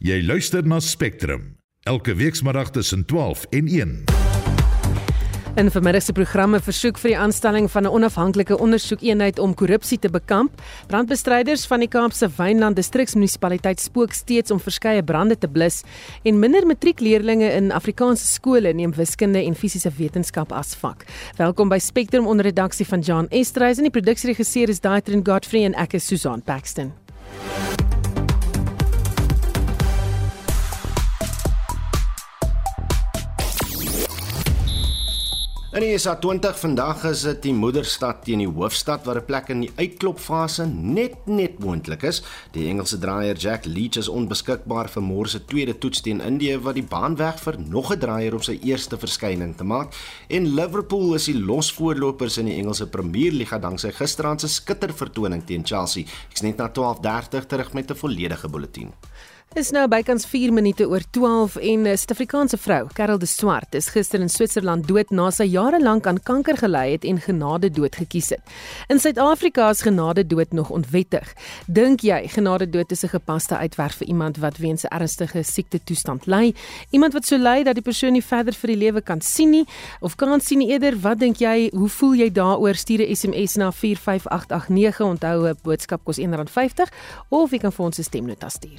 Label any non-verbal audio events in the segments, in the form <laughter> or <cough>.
Jy luister na Spectrum elke weekmiddag tussen 12 en 1. In vermiddag se programme versoek vir die aanstelling van 'n onafhanklike ondersoekeenheid om korrupsie te bekamp. Brandbestryders van die Kaapse Wynland distriksmunisipaliteit spook steeds om verskeie brande te blus en minder matriekleerdlinge in Afrikaanse skole neem wiskunde en fisiese wetenskap as vak. Welkom by Spectrum onder redaksie van John Estreys en die produksieregisseur is Daitrin Godfrey en ek is Susan Paxton. In die SA 20 vandag is dit die moederstad teen die hoofstad waar 'n plek in die uitklopfase net net moontlik is. Die Engelse draaier Jack Leach is onbeskikbaar vir môre se tweede toets teen Indië wat die baan weg vir nog 'n draaier op sy eerste verskyning te maak. En Liverpool is die losvoorlopers in die Engelse Premierliga danksy gisteraand se skittervertoning teen Chelsea. Ek's net na 12:30 terug met 'n volledige bulletin. Is nou bykans 4 minute oor 12 en 'n Suid-Afrikaanse vrou, Karel de Swart, is gister in Switserland dood na sy jare lank aan kanker gely het en genade dood gekies het. In Suid-Afrika is genade dood nog onwettig. Dink jy genade dood is 'n gepaste uitweg vir iemand wat weens 'n ernstige siekte toestand ly? Iemand wat so ly dat die persoon nie verder vir die lewe kan sien nie of kan sien nie eerder? Wat dink jy? Hoe voel jy daaroor? Stuur 'n SMS na 45889. Onthou 'n boodskap kos R1.50 of jy kan vir ons 'n stemnota stuur.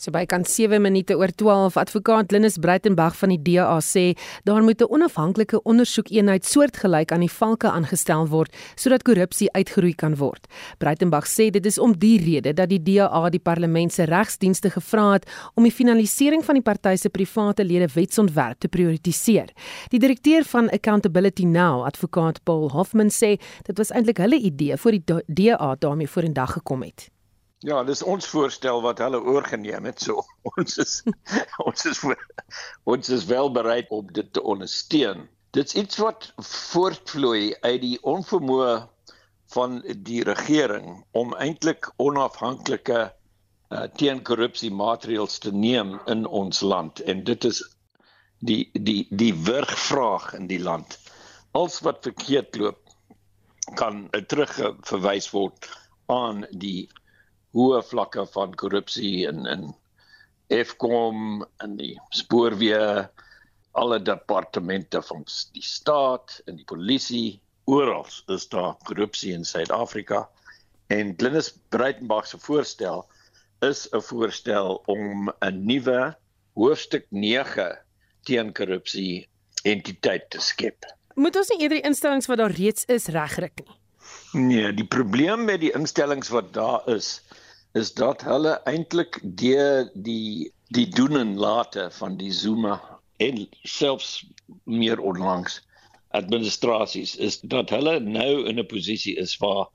So by kan 7 minute oor 12 advokaat Linus Breitenberg van die DA sê daar moet 'n onafhanklike ondersoekeenheid soortgelyk aan die valke aangestel word sodat korrupsie uitgeroei kan word. Breitenberg sê dit is om die rede dat die DA die parlement se regsdienste gevra het om die finalisering van die party se private lede wetsontwerp te prioritiseer. Die direkteur van Accountability Now, advokaat Paul Hoffman sê dit was eintlik hulle idee voor die DA daarmee vorendag gekom het. Ja, dis ons voorstel wat hulle oorgeneem het. So <laughs> ons is ons is ons is wel bereid om dit te ondersteun. Dit's iets wat voortvloei uit die onvermoë van die regering om eintlik onafhanklike uh, teenkorrupsie maatreëls te neem in ons land en dit is die die die wurgvraag in die land. Als wat verkeerd loop kan terugverwys word aan die hoë vlakke van korrupsie in in Eskom en die spoorweë alle departemente van die staat en die polisie oral is daar korrupsie in Suid-Afrika en Glenys Breitenberg se voorstel is 'n voorstel om 'n nuwe hoofstuk 9 teen korrupsie entiteit te skep. Moet ons nie eerder die instellings wat daar reeds is regryk nie? Nee, die probleem met die instellings wat daar is, is dat hulle eintlik deur die die doen en late van die Zuma en selfs meer onlangs administrasies is dat hulle nou in 'n posisie is waar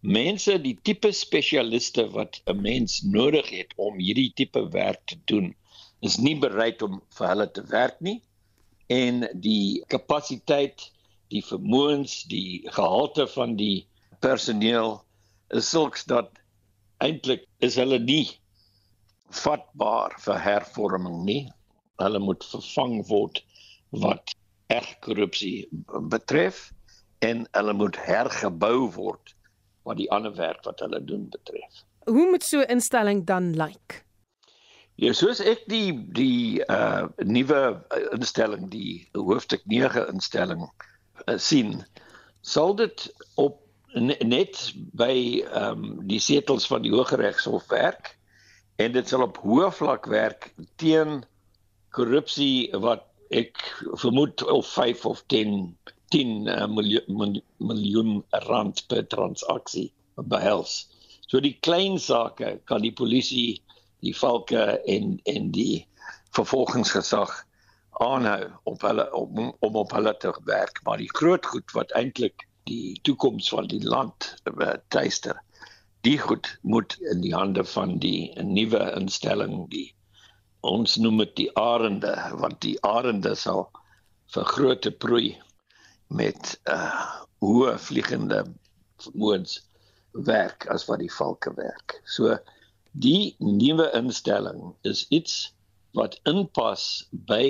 mense die tipe spesialiste wat 'n mens nodig het om hierdie tipe werk te doen is nie bereid om vir hulle te werk nie en die kapasiteit die vermoëns die gehalte van die personeel is sulks dat eintlik is hulle nie vatbaar vir hervorming nie. Hulle moet vervang word wat erg korrupsie betref en hulle moet hergebou word wat die ander werk wat hulle doen betref. Hoe moet so 'n instelling dan lyk? Like? Ja, soos ek die die uh nuwe instelling, die hoofstuk 9 instelling uh, sien, sal dit op net by ehm um, die setels van die Hooggeregshof werk en dit sal op hoë vlak werk teen korrupsie wat ek vermoed of 5 of 10 10 uh, miljoen miljoen rand per transaksie behels. So die klein sake kan die polisie, die valke en en die vervolgingsgesag aanhou op hulle om om op hulle te werk, maar die groot goed wat eintlik die toekoms van die land uh, tuister. Die goed moet in die hande van die nuwe instelling die ons noem dit die arende want die arende sal vir groot prooi met uh hoë vliegende vermoëns werk as wat die valke werk. So die nuwe instelling is iets wat inpas by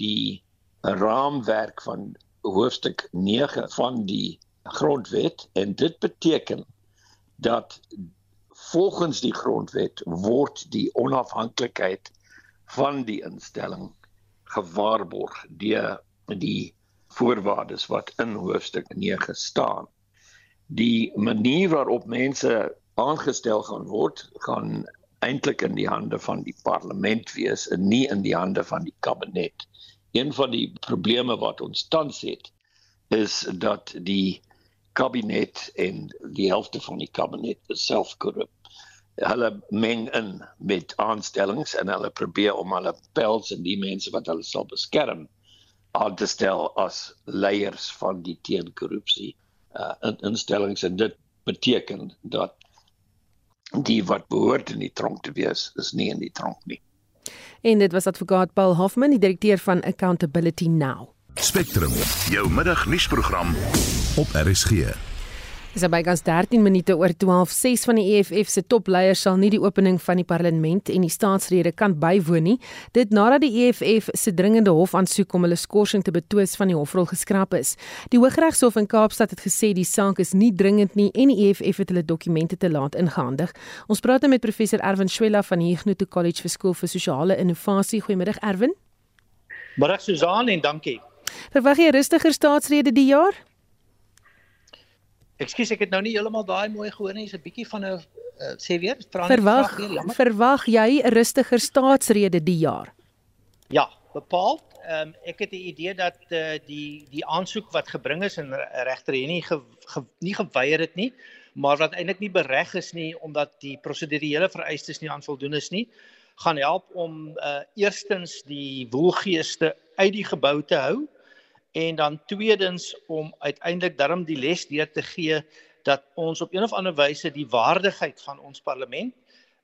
die raamwerk van hoofstuk 9 van die grondwet en dit beteken dat volgens die grondwet word die onafhanklikheid van die instelling gewaarborg deur die voorwaardes wat in hoofstuk 9 staan. Die manier waarop mense aangestel gaan word, gaan eintlik in die hande van die parlement wees en nie in die hande van die kabinet. Een van die probleme wat ons tans het is dat die kabinet en die helfte van die kabinet self korrup. Hulle meng in met aanstellings en hulle probeer om hulle pels en die mense wat hulle sal beskerm aan te stel as leiers van die teenkorrupsie uh, instellings en dit beteken dat die wat behoort in die tronk te wees is nie in die tronk nie. En dit was advokaat Paul Hoffman, die direkteur van Accountability Now. Spectrum, jou middagnuusprogram op RSG. Dis by gas 13 minute oor 12. 6 van die EFF se topleiers sal nie die opening van die parlement en die staatsrede kan bywoon nie. Dit nadat die EFF se dringende hofaansoek om hulle skorsing te betwis van die hofrol geskraap is. Die Hooggeregshof in Kaapstad het gesê die saak is nie dringend nie en die EFF het hulle dokumente te laat ingehandig. Ons praat nou met professor Erwin Swela van die Huguenot College vir Skool vir Sosiale Innovasie. Goeiemiddag Erwin. Middag Susan en dankie. Verwag jy 'n rustiger staatsrede die jaar? Ekskuus, ek het nou nie heeltemal daai mooi gehoor nie. Dis 'n bietjie van 'n uh, sê weer, verwag verwag jy 'n rustiger staatsrede die jaar? Ja, bepaal. Ehm um, ek het die idee dat uh, die die aansoek wat gebring is en regter hier nie ge, ge, nie geweier het nie, maar wat eintlik nie bereg is nie omdat die prosedurele vereistes nie aan voldoen is nie, gaan help om uh, eerstens die woelgeeste uit die gebou te hou en dan tweedens om uiteindelik darm die les deur te gee dat ons op een of ander wyse die waardigheid van ons parlement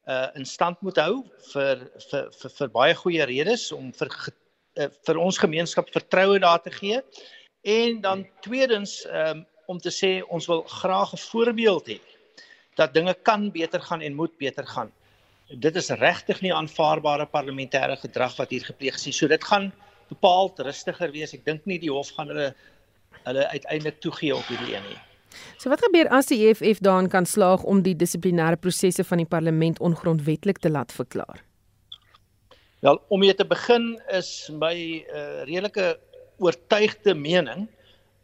uh in stand moet hou vir vir vir, vir baie goeie redes om vir uh, vir ons gemeenskap vertroue daar te gee en dan tweedens um om te sê ons wil graag 'n voorbeeld hê dat dinge kan beter gaan en moet beter gaan. Dit is regtig nie aanvaarbare parlementêre gedrag wat hier gepleeg is nie. So dit gaan bepaald rustiger wees. Ek dink nie die hof gaan hulle hulle uiteindelik toegee op hierdie een nie. So wat gebeur as die EFF daarin kan slaag om die dissiplinêre prosesse van die parlement ongrondwettig te laat verklaar? Wel, om mee te begin is my uh, redelike oortuigde mening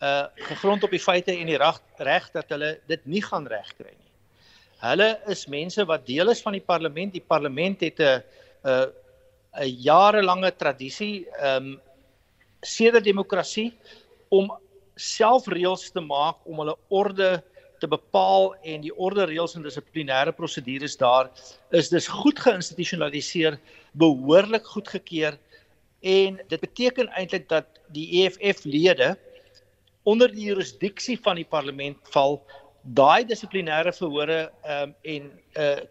uh gegrond op die feite en die reg reg dat hulle dit nie gaan regkry nie. Hulle is mense wat deel is van die parlement. Die parlement het 'n 'n 'n jarelange tradisie ehm um, sedert demokrasie om self reëls te maak om hulle orde te bepaal en die orde reëls en dissiplinêre prosedures daar is dis goed geïnstitusionaliseer, behoorlik goedgekeur en dit beteken eintlik dat die EFF lede onder die jurisdiksie van die parlement val daai dissiplinêre verhore um, en 'n uh, eh,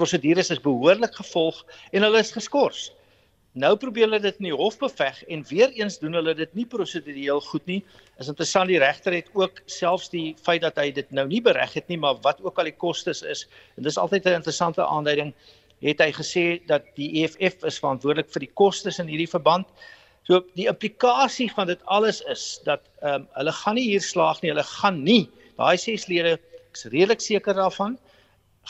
prosedures is behoorlik gevolg en hulle is geskort. Nou probeer hulle dit in die hof beveg en weer eens doen hulle dit nie prosedureel goed nie. Is interessant die regter het ook selfs die feit dat hy dit nou nie bereg het nie, maar wat ook al die kostes is. En dis altyd 'n interessante aanduiding. Het hy gesê dat die EFF is verantwoordelik vir die kostes in hierdie verband. So die implikasie van dit alles is dat ehm um, hulle gaan nie hier slaag nie. Hulle gaan nie. Daai ses lede, ek's redelik seker daarvan,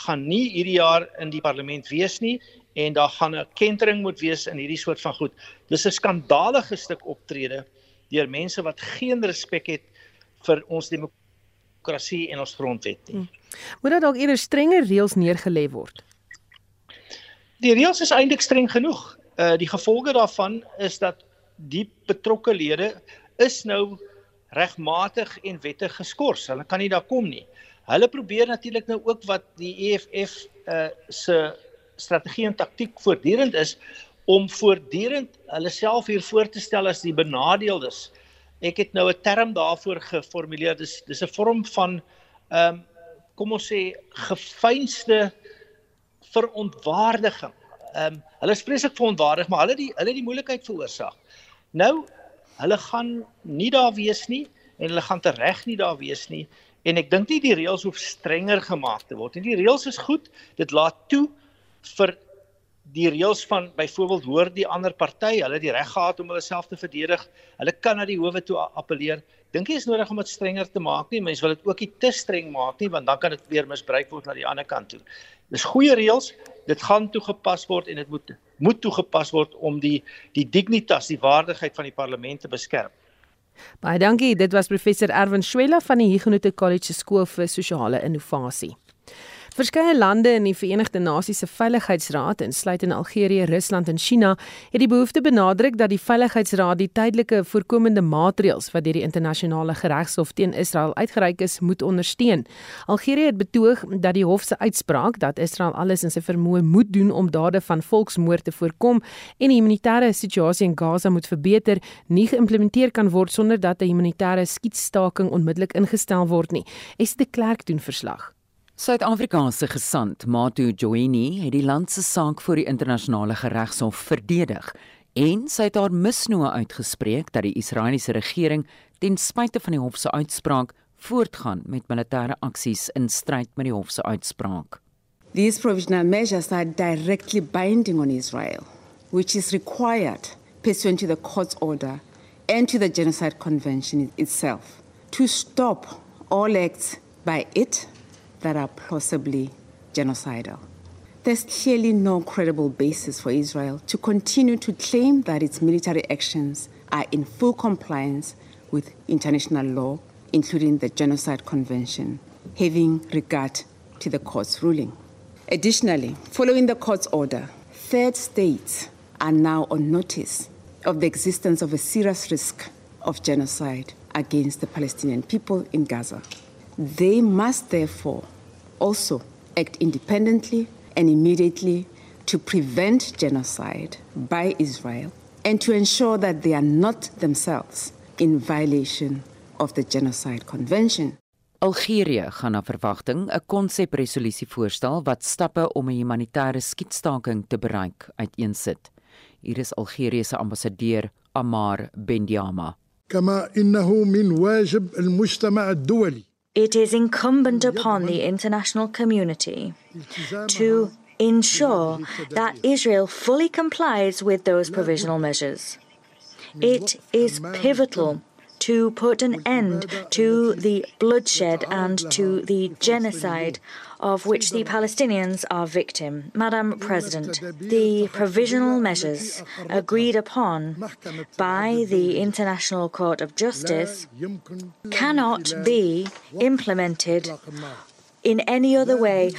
gaan nie hierdie jaar in die parlement wees nie en daar gaan 'n kentering moet wees in hierdie soort van goed. Dis 'n skandalige stuk optrede deur mense wat geen respek het vir ons demokrasie en ons grondwet nie. Hmm. Moet daar dalk eerder strenger reëls neergelê word? Die reëls is eintlik streng genoeg. Uh die gevolge daarvan is dat die betrokke lede is nou regmatig en wettig geskort. Hulle kan nie daar kom nie. Hulle probeer natuurlik nou ook wat die EFF uh se strategie en taktik voortdurend is om voortdurend hulle self hier voor te stel as die benadeeldes. Ek het nou 'n term daarvoor geformuleer. Dis dis 'n vorm van ehm um, kom ons sê gefeinste verontwaardiging. Ehm um, hulle is vreeslik verontwaardig, maar hulle die hulle die moeilikheid veroorsaak. Nou hulle gaan nie daar wees nie en hulle gaan tereg nie daar wees nie En ek dink nie die reëls hoef strenger gemaak te word nie. Die reëls is goed. Dit laat toe vir die reëls van byvoorbeeld hoor die ander party, hulle het die reg gehad om hulle self te verdedig. Hulle kan na die howe toe appeleer. dink jy is nodig om dit strenger te maak nie. Mense wil dit ook nie te streng maak nie want dan kan dit weer misbruik word na die ander kant toe. Dis goeie reëls, dit gaan toegepas word en dit moet moet toegepas word om die die dignitas, die waardigheid van die parlement te beskerm. Baie dankie. Dit was professor Erwin Schwella van die Huguenot College Skool vir Sosiale Innovasie. Verskeie lande in die Verenigde Nasies se Veiligheidsraad, insluitend Algerië, Rusland en China, het die behoefte benadruk dat die Veiligheidsraad die tydelike voorkomende maatreëls wat deur die internasionale geregshof teen Israel uitgereik is, moet ondersteun. Algerië het betoog dat die hof se uitspraak dat Israel alles in sy vermoë moet doen om dade van volksmoord te voorkom en die humanitêre situasie in Gaza moet verbeter, nie geïmplementeer kan word sonder dat 'n humanitêre skietstaking onmiddellik ingestel word nie. Est de Klerk doen verslag. Suid-Afrikaanse gesant, Matu Joini, het die land se saak voor die internasionale regshof verdedig en sy het haar misnoë uitgespreek dat die Israeliese regering ten spyte van die hof se uitspraak voortgaan met militêre aksies in stryd met die hof se uitspraak. These provisional measures are directly binding on Israel, which is required pursuant to the court's order and to the Genocide Convention itself to stop all acts by it that are plausibly genocidal. There's clearly no credible basis for Israel to continue to claim that its military actions are in full compliance with international law, including the Genocide Convention, having regard to the court's ruling. Additionally, following the court's order, third states are now on notice of the existence of a serious risk of genocide against the Palestinian people in Gaza. They must therefore also act independently and immediately to prevent genocide by Israel and to ensure that they are not themselves in violation of the Genocide Convention. Algerië gaan na verwagting 'n konsepresolusie voorstel wat stappe om 'n humanitêre skietstaking te bereik uiteensit. Hier is Algerië se ambassadeur Amar Bendiama. كما انه من واجب المجتمع الدولي It is incumbent upon the international community to ensure that Israel fully complies with those provisional measures. It is pivotal to put an end to the bloodshed and to the genocide of which the Palestinians are victim. Madam President, the provisional measures agreed upon by the International Court of Justice cannot be implemented in any other way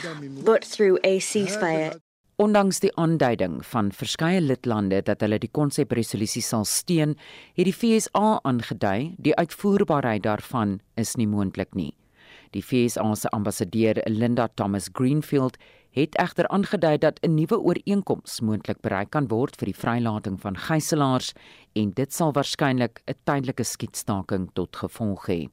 but through a ceasefire. Ondanks die aanduiding van verskeie lidlande dat hulle die konsepresolusie sal steun, het die FSA aangedui die uitvoerbaarheid daarvan is nie moontlik nie. Die FSA se ambassadeur Linda Thomas Greenfield het egter aangedui dat 'n nuwe ooreenkoms moontlik bereik kan word vir die vrylating van gijslaers en dit sal waarskynlik 'n tydelike skietstaking tot gevolg hê.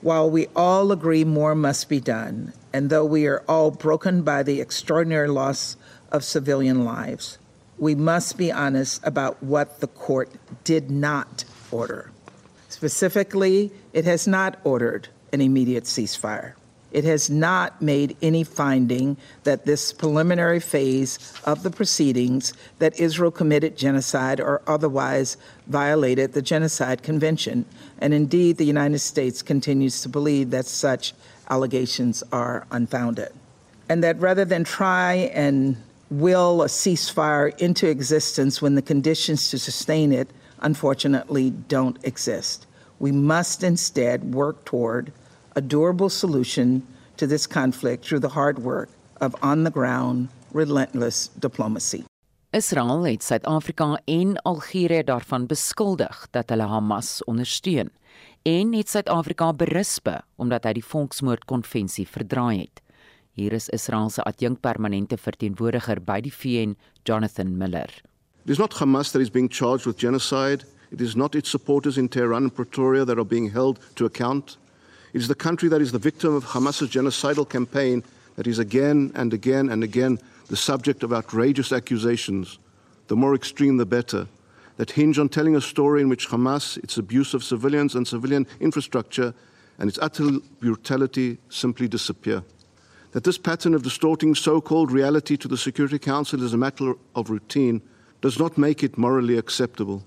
While we all agree more must be done, and though we are all broken by the extraordinary loss of civilian lives, we must be honest about what the court did not order. Specifically, it has not ordered an immediate ceasefire. It has not made any finding that this preliminary phase of the proceedings that Israel committed genocide or otherwise violated the Genocide Convention. And indeed, the United States continues to believe that such allegations are unfounded. And that rather than try and will a ceasefire into existence when the conditions to sustain it, unfortunately, don't exist. We must instead work toward a durable solution to this conflict through the hard work of on the ground, relentless diplomacy. Israel het Suid-Afrika en Algerië daarvan beskuldig dat hulle Hamas ondersteun en het Suid-Afrika berispe omdat hy die volksmoordkonvensie verdraai het. Hier is Israel se adjunk permanente verteenwoordiger by die VN, Jonathan Miller. It is not Hamas that is being charged with genocide. It is not its supporters in Tehran and Pretoria that are being held to account. It is the country that is the victim of Hamas's genocidal campaign that is again and again and again the subject of outrageous accusations, the more extreme the better, that hinge on telling a story in which Hamas, its abuse of civilians and civilian infrastructure, and its utter brutality simply disappear. That this pattern of distorting so called reality to the Security Council is a matter of routine does not make it morally acceptable.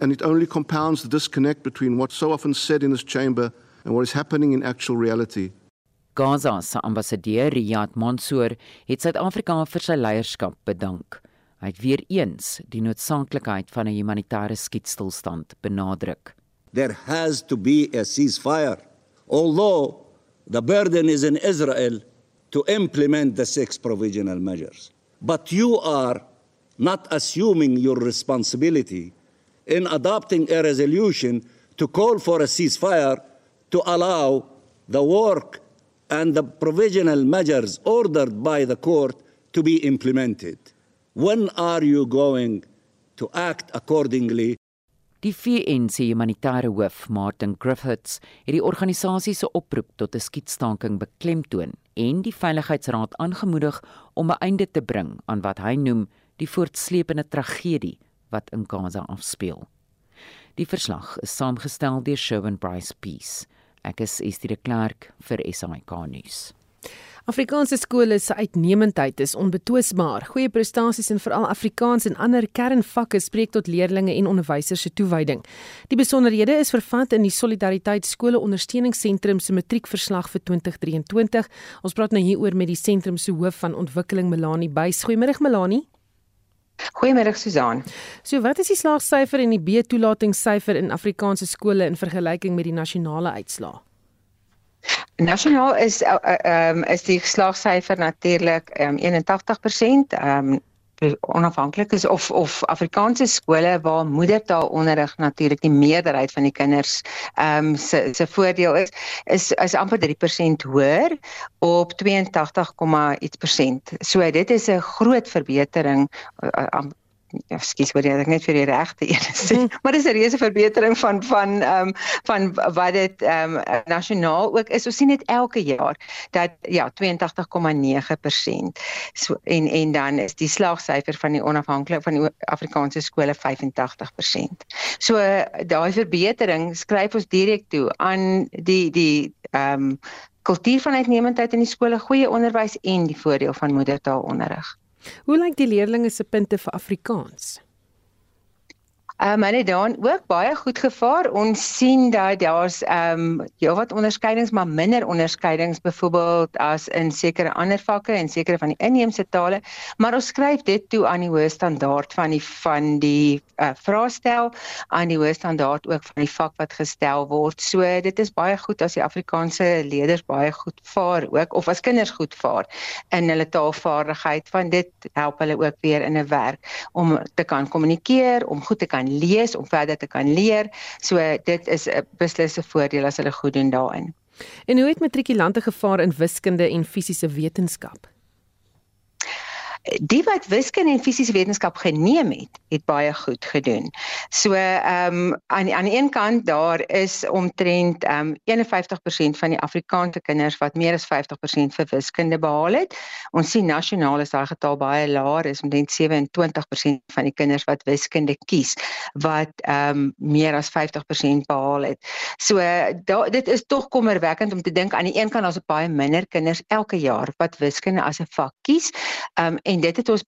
and it only compounds the disconnect between what's so often said in this chamber and what is happening in actual reality. Gaza se ambassadeur Riyad Mansour het Suid-Afrika vir sy leierskap bedank. Hy het weer eens die noodsaaklikheid van 'n humanitêre skietstilstand benadruk. There has to be a ceasefire. Although the burden is in Israel to implement the six provisional measures. But you are not assuming your responsibility in adopting a resolution to call for a ceasefire to allow the work and the provisional measures ordered by the court to be implemented. When are you going to act accordingly? Die VN se humanitêre hoof, Martin Griffiths, het die organisasie se oproep tot 'n skietstaking beklemtoon en die Veiligheidsraad aangemoedig om 'n einde te bring aan wat hy noem die voortsleepende tragedie wat in Gaza afspeel. Die verslag is saamgestel deur Sherwin Bryce Peace. Ek is Estie de Klerk vir SAK nuus. Afrikaanse skole se uitnemendheid is onbetwisbaar. Goeie prestasies in veral Afrikaans en ander kernvakke spreek tot leerders en onderwysers se toewyding. Die besonderhede is vervat in die Solidariteit Skole Ondersteuningsentrum se matriekverslag vir 2023. Ons praat nou hieroor met die sentrum se hoof van ontwikkeling Melanie Buys. Goeiemôre Melanie. Goeiemôre Susan. So wat is die slaagsyfer en die B-toelatingssyfer in Afrikaanse skole in vergelyking met die nasionale uitslae? Nasionaal is ehm uh, um, is die geslagssyfer natuurlik um, 81%. Ehm um, onafhanklik is of of Afrikaanse skole waar moedertaalonderrig natuurlik die meerderheid van die kinders ehm um, se se voordeel is is is amper 3% hoër op 82, iets persent. So dit is 'n groot verbetering uh, ja, skus wat ek net vir die regte een sê. Mm. <laughs> Maar dis 'n reuse verbetering van van ehm um, van wat dit ehm um, nasionaal ook is. Ons sien dit elke jaar dat ja, 82,9%. So en en dan is die slaagsyfer van die onafhanklike van die Afrikaanse skole 85%. So daai verbetering skryf ons direk toe aan die die ehm um, kultuur van uitnemendheid in die skole, goeie onderwys en die voordeel van moedertaalonderrig. Hoe lyk die leerdlinge se punte vir Afrikaans? Ehm um, hulle dan ook baie goed gevaar. Ons sien dat daar's ehm um, ja wat onderskeidings maar minder onderskeidings byvoorbeeld as in sekere ander vakke en sekere van die inheemse tale, maar ons skryf dit toe aan die hoë standaard van die van die uh, vraestel aan die hoë standaard ook van die vak wat gestel word. So dit is baie goed as die Afrikaanse leerders baie goed vaar ook of as kinders goed vaar in hulle taalvaardigheid van dit help hulle ook weer in 'n werk om te kan kommunikeer, om goed te kan lees om verder te kan leer. So dit is 'n beslisse voordeel as hulle goed doen daarin. En hoe het matrikulante gevaar in wiskunde en fisiese wetenskap? Die wat wiskunde en fisiese wetenskap geneem het, het baie goed gedoen. So ehm um, aan aan die een kant daar is omtrent ehm um, 51% van die Afrikaanse kinders wat meer as 50% vir wiskunde behaal het. Ons sien nasionaal is daai getal baie laer, is omtrent 27% van die kinders wat wiskunde kies wat ehm um, meer as 50% behaal het. So da, dit is tog kommerwekkend om te dink aan die een kant daar's baie minder kinders elke jaar wat wiskunde as 'n vak kies. Ehm um, en dit het ons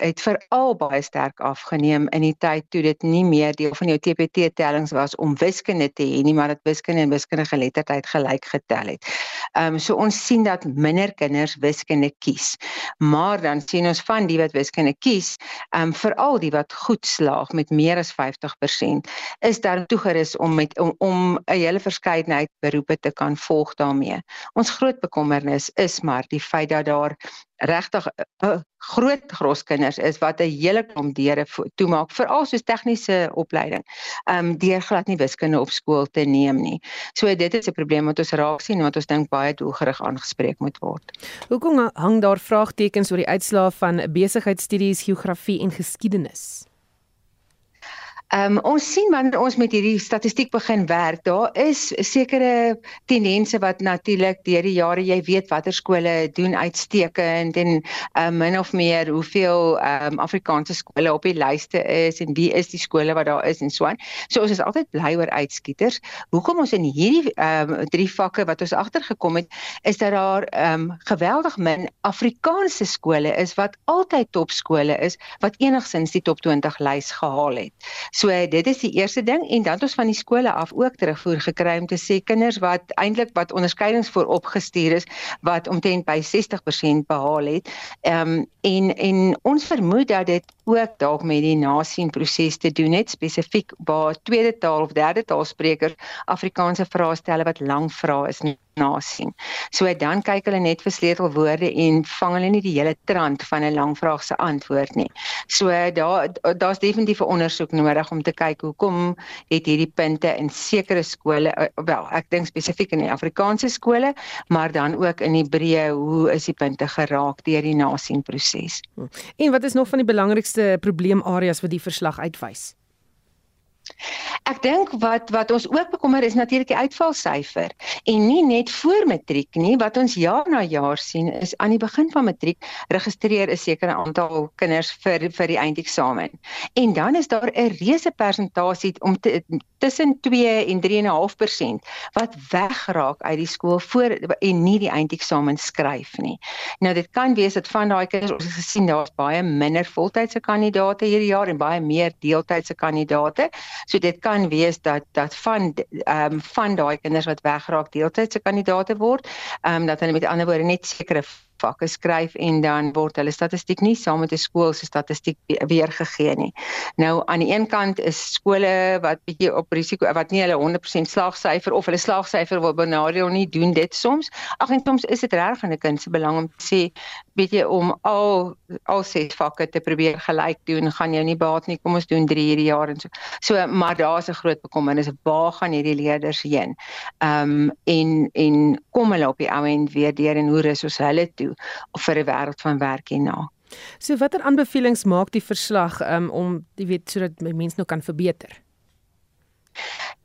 het veral baie sterk afgeneem in die tyd toe dit nie meer deel van jou TPT tellings was om wiskunde te hê nie maar dat wiskunde en wiskundige geletterdheid gelyk getel het. Ehm um, so ons sien dat minder kinders wiskunde kies. Maar dan sien ons van die wat wiskunde kies, ehm um, veral die wat goed slaag met meer as 50% is daar toegerus om met om om 'n hele verskeidenheid beroepe te kan volg daarmee. Ons groot bekommernis is maar die feit dat daar regtig 'n uh, uh, groot groskinders is wat 'n hele klomp deure toemaak veral soos tegniese opleiding. Ehm um, deur glad nie wiskunde op skool te neem nie. So dit is 'n probleem wat ons raak sien en wat ons dink baie doelgerig aangespreek moet word. Hoekom hang daar vraagtekens oor die uitslae van besigheidstudies, geografie en geskiedenis? Ehm um, ons sien wanneer ons met hierdie statistiek begin werk, daar is sekere tendense wat natuurlik deur die jare jy weet watter skole doen uitstekend en ehm um, min of meer hoeveel ehm um, Afrikaanse skole op die lyste is en wie is die skole wat daar is en so aan. So ons is altyd bly oor uitskieters. Hoekom ons in hierdie ehm um, drie vakke wat ons agtergekom het, is dat daar ehm um, geweldig min Afrikaanse skole is wat altyd topskole is wat enigsins die top 20 lys gehaal het. So dit is die eerste ding en dan het ons van die skole af ook terugvoer gekry om te sê kinders wat eintlik wat onderskeidings voor opgestuur is wat omtrent by 60% behaal het. Ehm um, en en ons vermoed dat dit ook dalk met die nasien proses te doen het spesifiek waar tweede taal of derde taalsprekers Afrikaanse vrae stel wat lang vrae is nasien. So dan kyk hulle net vir sleutelwoorde en vang hulle nie die hele trant van 'n lang vraag se antwoord nie. So daar daar's definitief 'n ondersoek nodig om te kyk hoekom het hierdie punte in sekere skole eh, wel, ek dink spesifiek in die Afrikaanse skole, maar dan ook in Hebreë, hoe is die punte geraak deur die nasienproses? En wat is nog van die belangrikste probleemareas wat die verslag uitwys? Ek dink wat wat ons ook bekommer is natuurlik die uitvalsyfer en nie net voor matriek nie wat ons jaar na jaar sien is aan die begin van matriek registreer 'n sekere aantal kinders vir vir die eindeksamen. En dan is daar 'n reuse persentasie om te, tussen 2 en 3.5% wat wegraak uit die skool voor en nie die eindeksamen skryf nie. Nou dit kan wees dat van daai kinders ons het gesien daar's baie minder voltydse kandidaate hierdie jaar en baie meer deeltydse kandidaate. So dit kan wees dat dat van ehm um, van daai kinders wat wegraak deeltydse kandidaate word, ehm um, dat hulle met ander woorde net sekere vakke skryf en dan word hulle statistiek nie saam met 'n skool se statistiek weergegee nie. Nou aan die een kant is skole wat bietjie op risiko wat nie hulle 100% slaagsyfer of hulle slaagsyfer wil benadeel nie doen dit soms. Ag en soms is dit reg in 'n kind se belang om te sê weet jy om al al ses vakke te probeer gelyk doen gaan jou nie baat nie. Kom ons doen 3 hierdie jaar en so. So maar daar's 'n groot bekommernis waar gaan hierdie leerders heen? Ehm um, en en kom hulle op die ou end weer deur en hoe rus ons hulle toe? Toe vir 'n wêreld van werk hierna. So watter aanbevelings maak die verslag um, om jy weet sodat mense nou kan verbeter?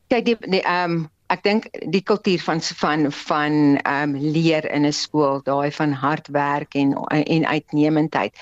Kyk die ehm um, ek dink die kultuur van van van ehm um, leer in 'n skool, daai van hard werk en en uitnemendheid.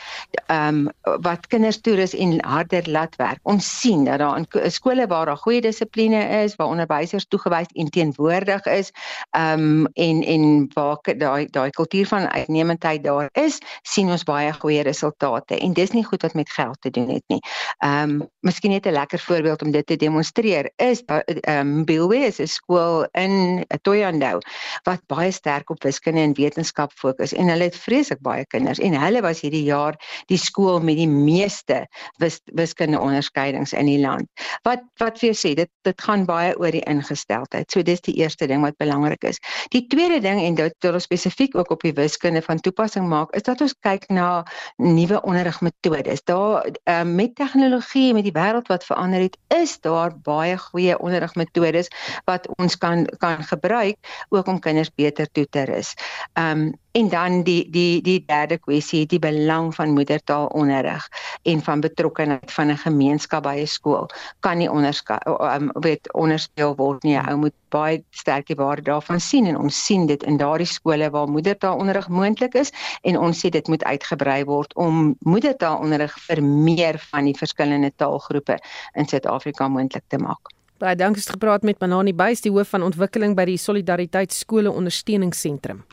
Ehm um, wat kinders toerus en harder laat werk. Ons sien dat daar in skole waar daar goeie dissipline is, waar onderwysers toegewys en teenwoordig is, ehm um, en en waar daai daai kultuur van uitnemendheid daar is, sien ons baie goeie resultate. En dis nie goed wat met geld te doen het nie. Ehm um, miskien net 'n lekker voorbeeld om dit te demonstreer is ehm um, Bilwe is 'n skool skool in Toyandou wat baie sterk op wiskunde en wetenskap fokus en hulle het vreeslik baie kinders en hulle was hierdie jaar die skool met die meeste wis, wiskunde onderskeidings in die land. Wat wat vir jou sê dit dit gaan baie oor die ingesteldheid. So dis die eerste ding wat belangrik is. Die tweede ding en dit wil spesifiek ook op die wiskunde van toepassing maak is dat ons kyk na nuwe onderrigmetodes. Daar uh, met tegnologie met die wêreld wat verander het, is daar baie goeie onderrigmetodes wat ons kan kan gebruik ook om kinders beter toe te rus. Um en dan die die die derde kwessie, die belang van moedertaalonderrig en van betrokkeheid van 'n gemeenskap by 'n skool kan nie um, weet onderspeel word nie. Ou moet baie sterk die waarde daarvan sien en ons sien dit in daardie skole waar moedertaalonderrig moontlik is en ons sê dit moet uitgebrei word om moedertaalonderrig vir meer van die verskillende taalgroepe in Suid-Afrika moontlik te maak. Baie dankie het gepraat met Manani Buys, die hoof van ontwikkeling by die Solidariteit Skole Ondersteuningsentrum.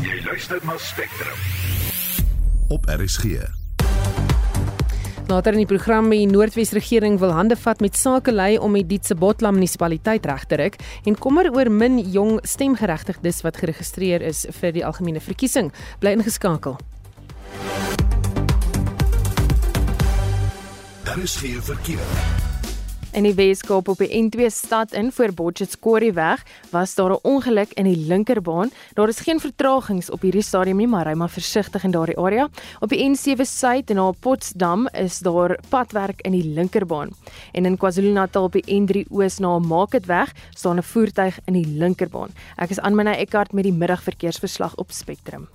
Jy luister na Spectrum op RSG. Later in die program die Noordwes regering wil hande vat met sake lei om die Dietse Botla munisipaliteit reg te ruk en kommer oor min jong stemgeregtigdes wat geregistreer is vir die algemene verkiesing. Bly ingeskakel. Daar is geen verkeer. In die Weskaap op die N2 stad in voor Potchefstroomweg was daar 'n ongeluk in die linkerbaan. Daar is geen vertragings op hierdie stadium nie, maar ry maar versigtig in daardie area. Op die N7 suid op Potsdam is daar padwerk in die linkerbaan. En in KwaZulu-Natal op die N3 oos na Marketweg staan 'n voertuig in die linkerbaan. Ek is my Eckart met die middagverkeersverslag op Spectrum.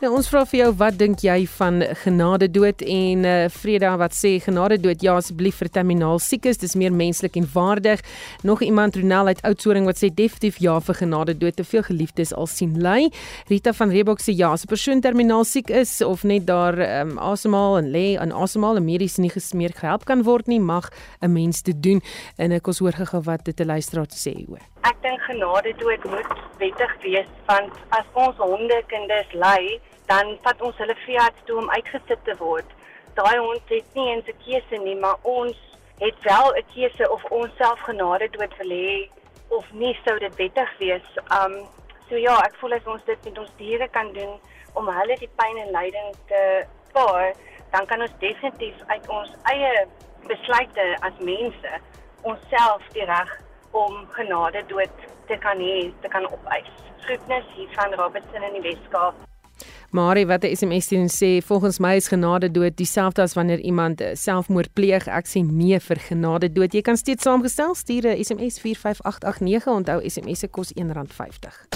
Nou ons vra vir jou wat dink jy van genade dood en uh, Vreda wat sê genade dood ja asseblief vir terminaal siekes dis meer menslik en waardig. Nog iemand Ronel uit Oudtshoorn wat sê definitief ja vir genade dood te veel geliefdes al sien ly. Rita van Reebok sê ja as 'n persoon terminaal siek is of net daar um, asemhaal en lê aan asemhaal en medies nie gesmeer gehelp kan word nie mag 'n mens dit doen en ek ons hoor gou wat dit 'n luisteraar sê hoor. Ek dink genade dood moet wettig wees want as ons honde kinders ly dan vat ons hulle veearts toe om uitgesit te word. Daai hond het nie eens 'n keuse nie, maar ons het wel 'n keuse of ons self genade dood wil hê of nie sou dit wettig wees. Um so ja, ek voel as ons dit met ons diere kan doen om hulle die pyn en lyding te spaar, dan kan ons definitief uit ons eie besluite as mense onsself die reg om genade dood te kan hê, te kan opeis. Groetnis hier van Robertson in die Weskaap. Marie wat 'n SMS doen sê volgens my is genade dood dieselfde as wanneer iemand selfmoord pleeg. Ek sê nee vir genade dood. Jy kan steeds saamgestel stuur 'n SMS 45889 onthou SMS se kos R1.50.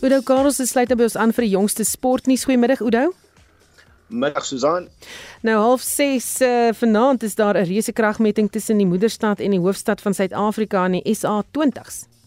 Oudo Carlos is sluit by ons aan vir die jongste sportnuus. Goeiemiddag Oudo. Middag Susan. Nou half 6 uh, vanaand is daar 'n reuse kragmeting tussen die moederstad en die hoofstad van Suid-Afrika in die SA20s.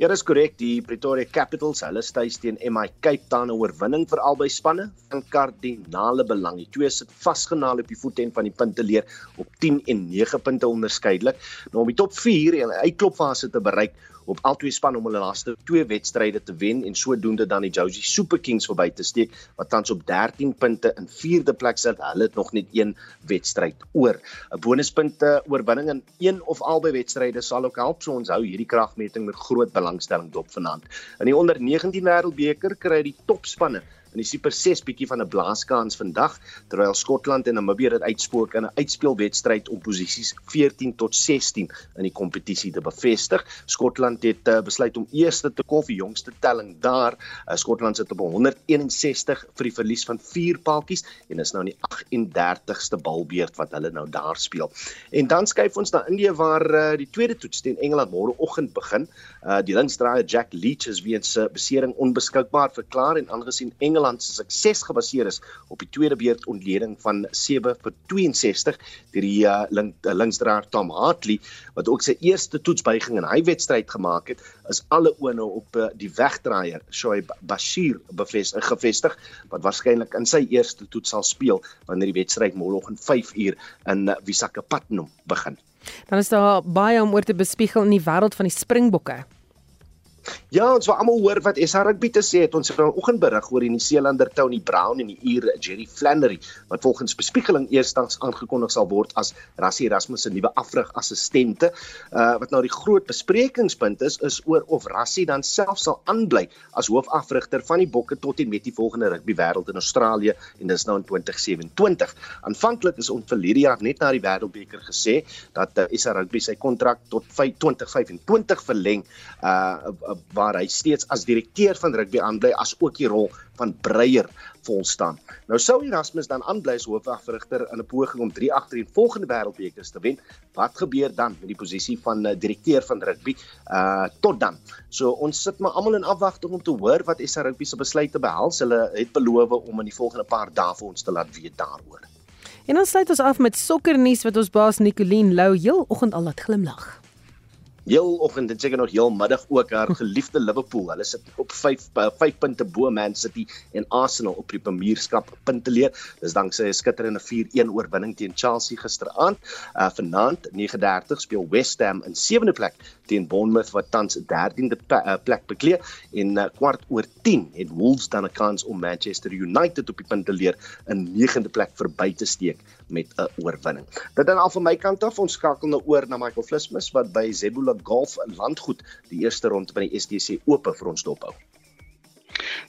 Ja, dis korrek. Die Pretoria Capitals, hulle stuis teen MI Cape Town 'n oorwinning vir albei spanne van kardinale belang. Die twee sit vasgenaal op die voetend van die punteleer op 10 en 9 punte onderskeidelik. Nou om die top 4 en uitklopfase te bereik op albei spanne om hulle laaste twee wedstryde te wen en sodoende dan die Josie Super Kings verby te steek wat tans op 13 punte in 4de plek sit. Hulle het nog net een wedstryd oor. 'n Bonuspunte oorwinning in een of albei wedstryde sal ook help so ons hou hierdie kragmeting met groot belangstelling dop vanaand. In die onder 19 wêreldbeker kry die topspanne in die Super 6 bietjie van 'n blaaskans vandag terwyl Skotland en Namibië dit uitspook in 'n uitspelwedstryd om posisies 14 tot 16 in die kompetisie te bevestig. Skotland het uh, besluit om eerste te kom vir jongste telling daar. Uh, Skotland sit op 161 vir die verlies van 4 paaltjies en is nou in die 38ste balbeurt wat hulle nou daar speel. En dan skuif ons na Indië waar uh, die tweede toets teen Engeland môreoggend begin. Uh, die linksdraaier Jack Leach is weens 'n uh, besering onbeskikbaar verklaar en aangesien Engeland Engeland se sukses gebaseer is op die tweede beurt ontleding van 7 vir 62 deur die uh, link, uh, linksdraer Tom Hartley wat ook sy eerste toetsbuiging in hy wedstryd gemaak het is alle oë nou op uh, die wegdraaier Shoaib Bashir bevestig gevestig wat waarskynlik in sy eerste toets sal speel wanneer die wedstryd môreoggend 5 uur in uh, Visakhapatnam begin. Dan is daar baie om oor te bespiegel in die wêreld van die Springbokke. Ja, ons wou almal hoor wat SA Rugby te sê het. Ons het vanoggend berig oor die Nieu-Seelander Tony Brown en die Ier Jerry Flannery wat volgens bespiegeling eersdaags aangekondig sal word as Rassie Erasmus se nuwe afrig assistente. Uh wat nou die groot besprekingspunt is is oor of Rassie dan self sal aanbly as hoofafrigter van die Bokke tot en met die volgende rugby wêreld in Australië en dis nou in 2027. Aanvanklik is ons verlede jaar net na die Wêreldbeker gesê dat uh, SA Rugby sy kontrak tot 2025 verleng. Uh waar hy steeds as direkteur van rugby aanbly as ook die rol van breier vol staan. Nou sou Erasmus dan aanbly as hoofafrigter in 'n poging om 3 agtereen volgende wêreldbekers te wen. Wat gebeur dan met die posisie van uh, direkteur van rugby uh tot dan? So ons sit maar almal in afwagting om te hoor wat SA Rugby se besluite behels. Hulle het beloof om in die volgende paar dae vir ons te laat weet daaroor. En ons sluit ons af met sokkernuus wat ons baas Nicoline Lou heel oggend al laat glimlag heel oggend en seker nog heel middag ook haar geliefde Liverpool. Hulle sit op 5 5 eh, punte bo Man City en Arsenal op die Premierskap punteleer. Dis danksy 'n skitterende 4-1 oorwinning teen Chelsea gisteraand. Uh vanaand 9:30 speel West Ham in 7de plek teen Bournemouth wat tans 13de eh, plek beklee en uh, kwart oor 10 het Wolves dan 'n kans om Manchester United op die punteleer in 9de plek verby te steek met 'n oorwinning. Dit dan al van my kant af ons skakel nou oor na Michael Flismus wat by Zebula Golf Landgoed die eerste ronde van die STC Ope vir ons dophou.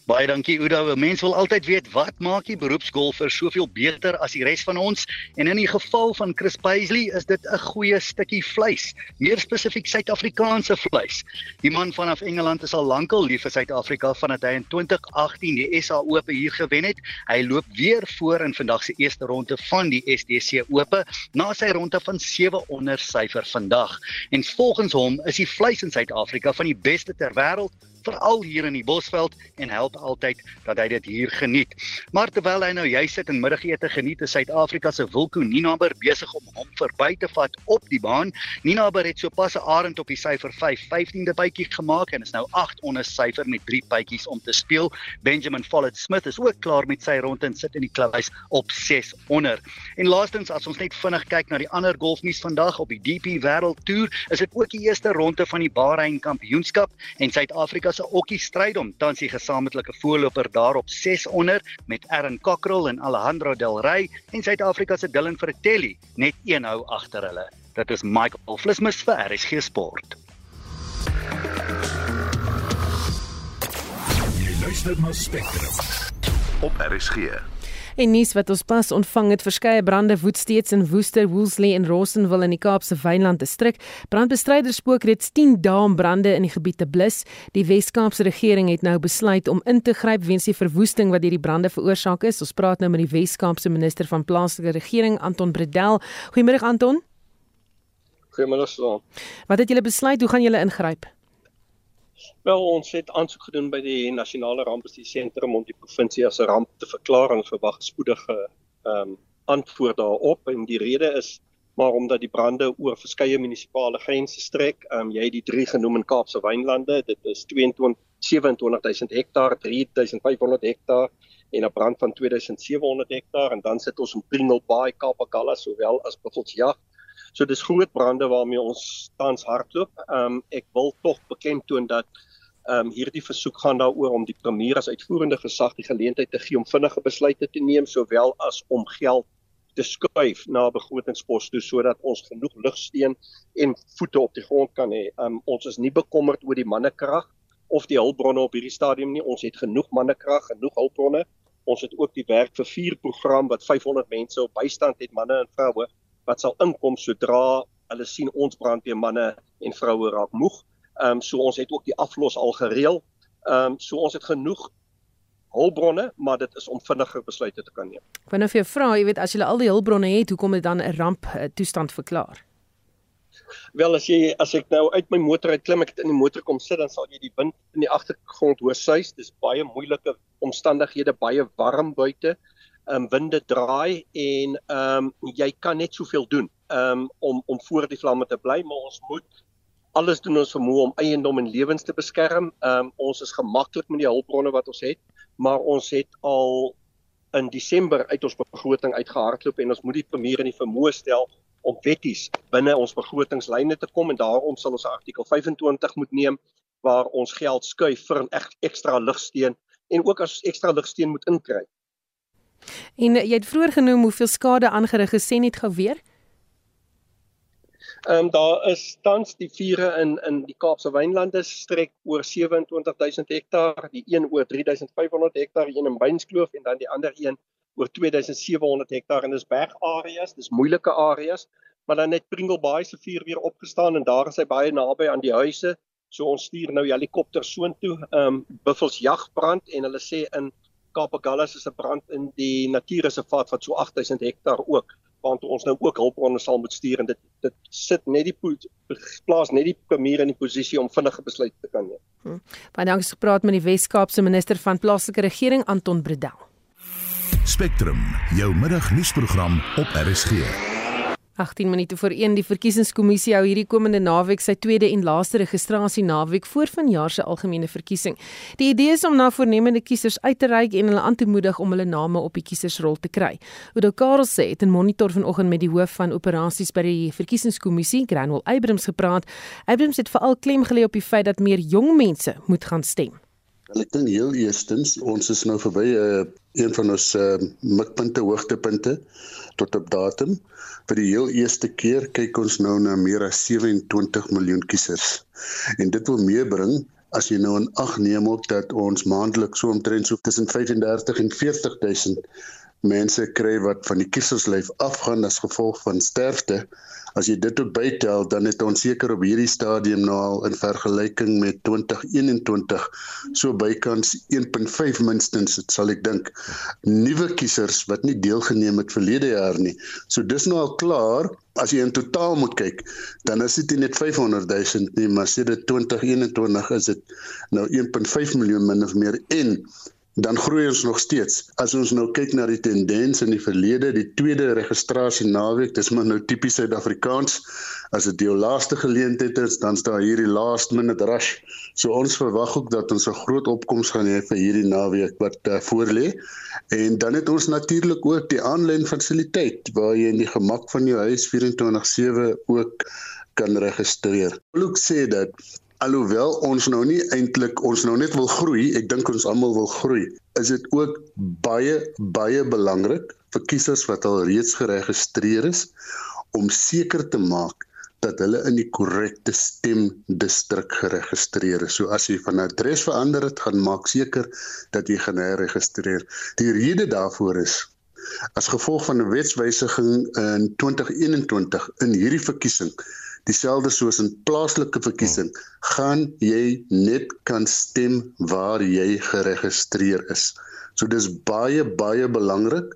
Baie dankie Oudo. Mense wil altyd weet wat maak die beroepsgolfer soveel beter as die res van ons? En in die geval van Chris Paisley is dit 'n goeie stukkie vleis, meer spesifiek Suid-Afrikaanse vleis. Die man vanaf Engeland is al lankal lief vir Suid-Afrika vandat hy in 2018 die SA Ope hier gewen het. Hy loop weer voor in vandag se eerste ronde van die SDC Ope na sy ronde van 7 onder syfer vandag. En volgens hom is die vleis in Suid-Afrika van die beste ter wêreld veral hier in die Bosveld en help altyd dat hy dit hier geniet. Maar terwyl hy nou jy sit en middagete geniet in Suid-Afrika se Wilko Ninaber besig om hom verby te vat op die baan. Ninaber het sopas 'n arend op die syfer 5 15de bytjie gemaak en is nou 8 onder syfer met 3 bytjies om te speel. Benjamin Follett Smith is ook klaar met sy ronde en sit in die kluis op 6 onder. En laastens as ons net vinnig kyk na die ander golfnuus vandag op die DP Wêreld Tour, is dit ook die eerste ronde van die Bahrein Kampioenskap en Suid-Afrika se okkie stryd om tans die gesamentlike voorloper daarop 6 onder met Aaron Cockrell en Alejandro Del Rey en Suid-Afrika se Dylan Vertelli net een hou agter hulle. Dit is Michael Flismus vir RSG Sport. Jy luister na Spectrum op RSG. En nuus wat ons pas ontvang het verskeie brande woed steeds in Woester, Woolsley en Rossendale in die Kaapse Wynland distrik. Brandbestryders spook reeds 10 dae om brande in die gebied te blus. Die Wes-Kaapse regering het nou besluit om in te gryp weens die verwoesting wat hierdie brande veroorsaak is. Ons praat nou met die Wes-Kaapse minister van plaaslike regering, Anton Bredel. Goeiemôre Anton. Goeiemôre Swan. Wat het julle besluit? Hoe gaan julle ingryp? Wel, ons het aansoek gedoen by die Nasionale Rampbestuursentrum om die provinsie as 'n ramp te verklaar en verwag spoedige ehm um, antwoord daarop en die rede is maar omdat die brande oor verskeie munisipale grense strek. Ehm um, jy het die drie genoem in Kaapse Wynlande. Dit is 22 27000 hektaar, 3500 hektaar en 'n brand van 2700 hektaar en dan sit ons in Pringle Bay, Kapagala sowel as Buffelsjag So dis groot brande waarmee ons tans hardloop. Ehm um, ek wil tog beklemtoon dat ehm um, hierdie versoek gaan daaroor om die premier as uitvoerende gesag die geleentheid te gee om vinnige besluite te neem sowel as om geld te skuif na begrotingspos toe sodat ons genoeg lugsteen en voete op die grond kan hê. Um, ons is nie bekommerd oor die mannekrag of die hulpbronne op hierdie stadium nie. Ons het genoeg mannekrag, genoeg hulpbronne. Ons het ook die werk vir vier program wat 500 mense op bystand het, manne en vroue wat sal inkom sodra hulle sien ons brandweermanne en vroue raak moeg. Ehm um, so ons het ook die aflos al gereël. Ehm um, so ons het genoeg hulpbronne, maar dit is om vinniger besluite te kan neem. Ek wou nou vir jou vra, jy weet as jy al die hulpbronne het, hoekom het dan 'n ramp uh, toestand verklaar? Wel as jy as ek nou uit my motor uit klim, ek het in die motor kom sit, dan sal jy die wind in die agtergrond hoor suis. Dis baie moeilike omstandighede, baie warm buite um, winde draai en ehm um, jy kan net soveel doen um, om om voor die vlamme te bly maar ons moet alles doen ons vermoë om eiendom en lewens te beskerm. Ehm um, ons is gemaklik met die hulpbronne wat ons het, maar ons het al in Desember uit ons begroting uitgehardloop en ons moet die premier in die vermoë stel om wetties binne ons begrotingslyne te kom en daarom sal ons artikel 25 moet neem waar ons geld skuif vir 'n ekstra ligsteen en ook as ekstra ligsteen moet inkry. En jy het vroeër genoem hoeveel skade aangerig is, sê net gou weer. Ehm um, daar is tans die vure in in die Kaapse Wynlande strek oor 27000 hektaar, die een oor 3500 hektaar een in Beinskloof en dan die ander een oor 2700 hektaar en dis bergareas, dis moeilike areas, maar dan net Pringle Bay se vuur weer opgestaan en daar is hy baie naby aan die huise. So ons stuur nou helikopters soontoe, ehm um, buffels jagbrand en hulle sê in Kapagallas is 'n brand in die natuurreservaat wat so 8000 hektaar ook want ons nou ook hulpbronne sal moet stuur en dit dit sit net die plaas net die premier in die posisie om vinnige besluite te kan neem. Hm. Baie dankie gepraat met die Wes-Kaapse minister van plaaslike regering Anton Bredel. Spectrum, jou middagnuusprogram op RSG. 18 minute voor 1 die verkiesingskommissie hou hierdie komende naweek sy tweede en laaste registrasie naweek voor vanjaar se algemene verkiesing. Die idee is om na voornemende kiesers uit te reik en hulle aan te moedig om hulle name op die kiesersrol te kry. Oudo Karel sê het 'n monitor vanoggend met die hoof van operasies by die verkiesingskommissie, Granwell Abrams gepraat. Abrams het veral klem gelê op die feit dat meer jong mense moet gaan stem. Ek dink heel eerstens ons is nou verby 'n uh, eh, een van ons uh, mikpunte hoogtepunte tot op datum vir die heel eerste keer kyk ons nou na meer as 27 miljoen kiesers. En dit wil meebring as jy nou in ag neem op dat ons maandeliks so omtrent so tussen 35 en 40 000 mense kry wat van die kieserslyf afgaan as gevolg van sterfte. As jy dit ook bytel, dan het ons seker op hierdie stadium nou al in vergelyking met 2021 so bykans 1.5 minstens, sal ek dink, nuwe kiesers wat nie deelgeneem het verlede jaar nie. So dis nou al klaar as jy in totaal moet kyk, dan is dit net 500 000 nie, maar sedert 2021 is dit nou 1.5 miljoen min of meer en dan groei ons nog steeds. As ons nou kyk na die tendens in die verlede, die tweede registrasie naweek, dis maar nou tipies Suid-Afrikaans. As dit jou laaste geleentheid is, dan staan hier die last minute rush. So ons verwag ook dat ons 'n groot opkoms gaan hê vir hierdie naweek wat uh, voorlê. En dan het ons natuurlik ook die aanlyn fasiliteit waar jy in die gemak van jou huis 24/7 ook kan registreer. Ek sê dat alhoewel ons nou nie eintlik ons nou net wil groei, ek dink ons almal wil groei, is dit ook baie baie belangrik vir kiesers wat al reeds geregistreer is om seker te maak dat hulle in die korrekte stemdistrik geregistreer is. So as jy van adres verander het, gaan maak seker dat jy gaan herregistreer. Die rede daarvoor is as gevolg van 'n wetswysiging in 2021 in hierdie verkiesing dieselfde soos in plaaslike verkiesing gaan jy net kan stem waar jy geregistreer is. So dis baie baie belangrik